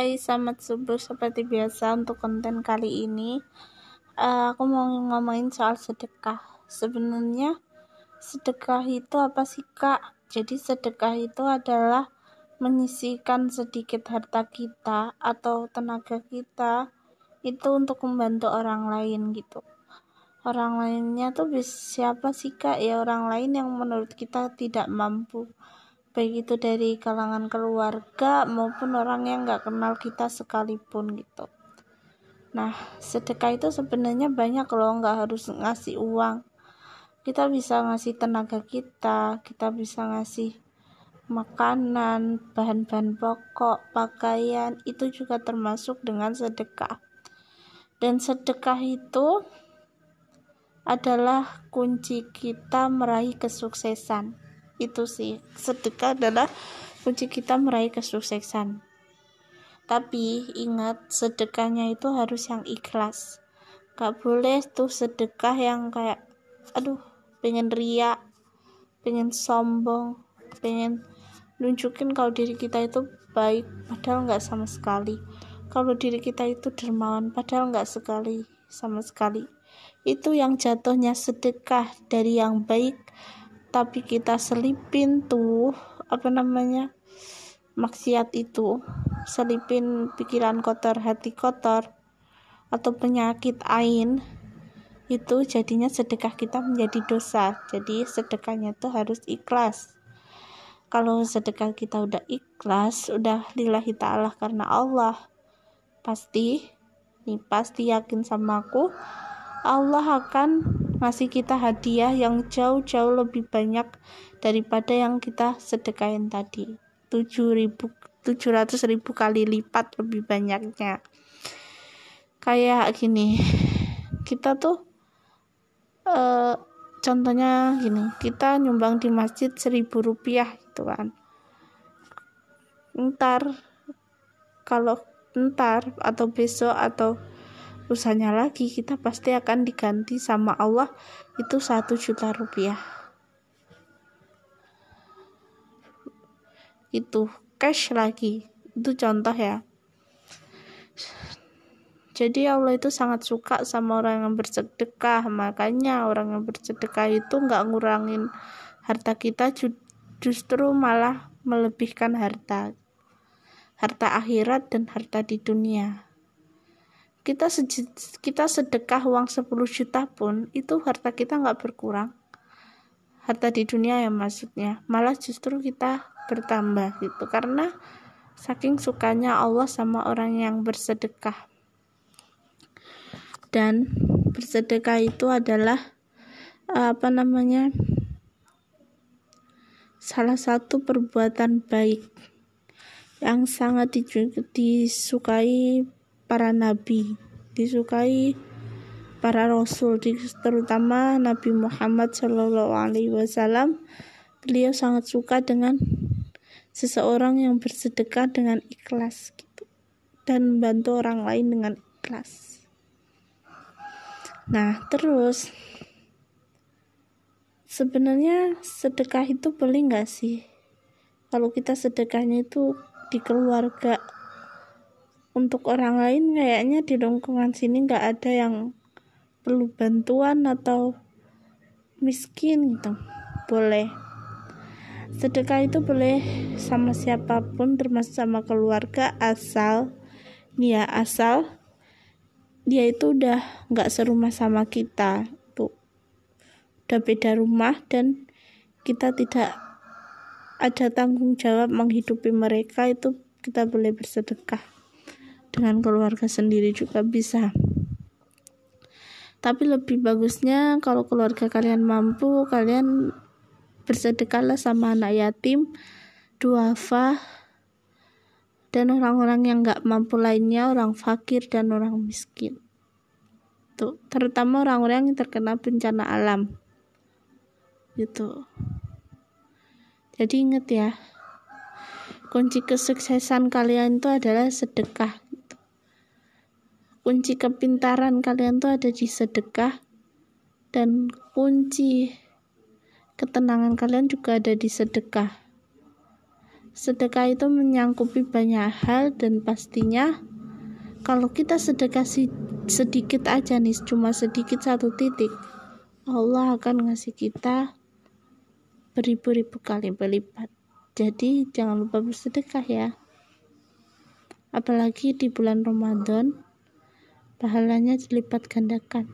Hai, selamat subuh seperti biasa untuk konten kali ini. Uh, aku mau ngomongin soal sedekah. Sebenarnya sedekah itu apa sih kak? Jadi sedekah itu adalah menyisihkan sedikit harta kita atau tenaga kita itu untuk membantu orang lain gitu. Orang lainnya tuh siapa sih kak? Ya orang lain yang menurut kita tidak mampu baik itu dari kalangan keluarga maupun orang yang nggak kenal kita sekalipun gitu. Nah sedekah itu sebenarnya banyak loh nggak harus ngasih uang. Kita bisa ngasih tenaga kita kita bisa ngasih makanan bahan-bahan pokok pakaian itu juga termasuk dengan sedekah. Dan sedekah itu adalah kunci kita meraih kesuksesan itu sih. Sedekah adalah kunci kita meraih kesuksesan. Tapi ingat sedekahnya itu harus yang ikhlas. Gak boleh tuh sedekah yang kayak aduh pengen ria pengen sombong pengen nunjukin kalau diri kita itu baik padahal nggak sama sekali. Kalau diri kita itu dermawan padahal nggak sekali sama sekali. Itu yang jatuhnya sedekah dari yang baik tapi kita selipin tuh apa namanya maksiat itu. Selipin pikiran kotor hati kotor atau penyakit ain itu jadinya sedekah kita menjadi dosa. Jadi sedekahnya tuh harus ikhlas. Kalau sedekah kita udah ikhlas udah lillahi ta'ala karena Allah pasti nih pasti yakin sama aku Allah akan ngasih kita hadiah yang jauh-jauh lebih banyak daripada yang kita sedekahin tadi. 7000 700 ribu kali lipat lebih banyaknya. Kayak gini kita tuh uh, contohnya gini kita nyumbang di masjid seribu rupiah gitu kan. Ntar kalau ntar atau besok atau usahanya lagi kita pasti akan diganti sama Allah itu satu juta rupiah. Itu cash lagi itu contoh ya. Jadi Allah itu sangat suka sama orang yang bersedekah makanya orang yang bersedekah itu nggak ngurangin harta kita justru malah melebihkan harta harta akhirat dan harta di dunia kita kita sedekah uang 10 juta pun itu harta kita nggak berkurang. Harta di dunia ya maksudnya. Malah justru kita bertambah gitu. Karena saking sukanya Allah sama orang yang bersedekah. Dan bersedekah itu adalah apa namanya salah satu perbuatan baik yang sangat disukai para nabi, disukai para rasul, terutama Nabi Muhammad Shallallahu Alaihi Wasallam. Beliau sangat suka dengan seseorang yang bersedekah dengan ikhlas gitu dan membantu orang lain dengan ikhlas. Nah, terus sebenarnya sedekah itu boleh nggak sih? Kalau kita sedekahnya itu di keluarga untuk orang lain kayaknya di lingkungan sini nggak ada yang perlu bantuan atau miskin gitu. Boleh. Sedekah itu boleh sama siapa pun termasuk sama keluarga asal dia asal dia itu udah nggak serumah sama kita tuh udah beda rumah dan kita tidak ada tanggung jawab menghidupi mereka itu kita boleh bersedekah dengan keluarga sendiri juga bisa. Tapi lebih bagusnya kalau keluarga kalian mampu kalian bersedekahlah sama anak yatim duafa dan orang-orang yang nggak mampu lainnya orang fakir dan orang miskin. Tuh terutama orang-orang yang terkena bencana alam. Gitu. Jadi inget ya kunci kesuksesan kalian itu adalah sedekah kunci kepintaran kalian tuh ada di sedekah dan kunci ketenangan kalian juga ada di sedekah. Sedekah itu menyangkupi banyak hal dan pastinya kalau kita sedekah sedikit aja nih cuma sedikit satu titik Allah akan ngasih kita beribu-ribu kali berlipat. Jadi jangan lupa bersedekah ya. Apalagi di bulan Ramadan pahalanya dilipat gandakan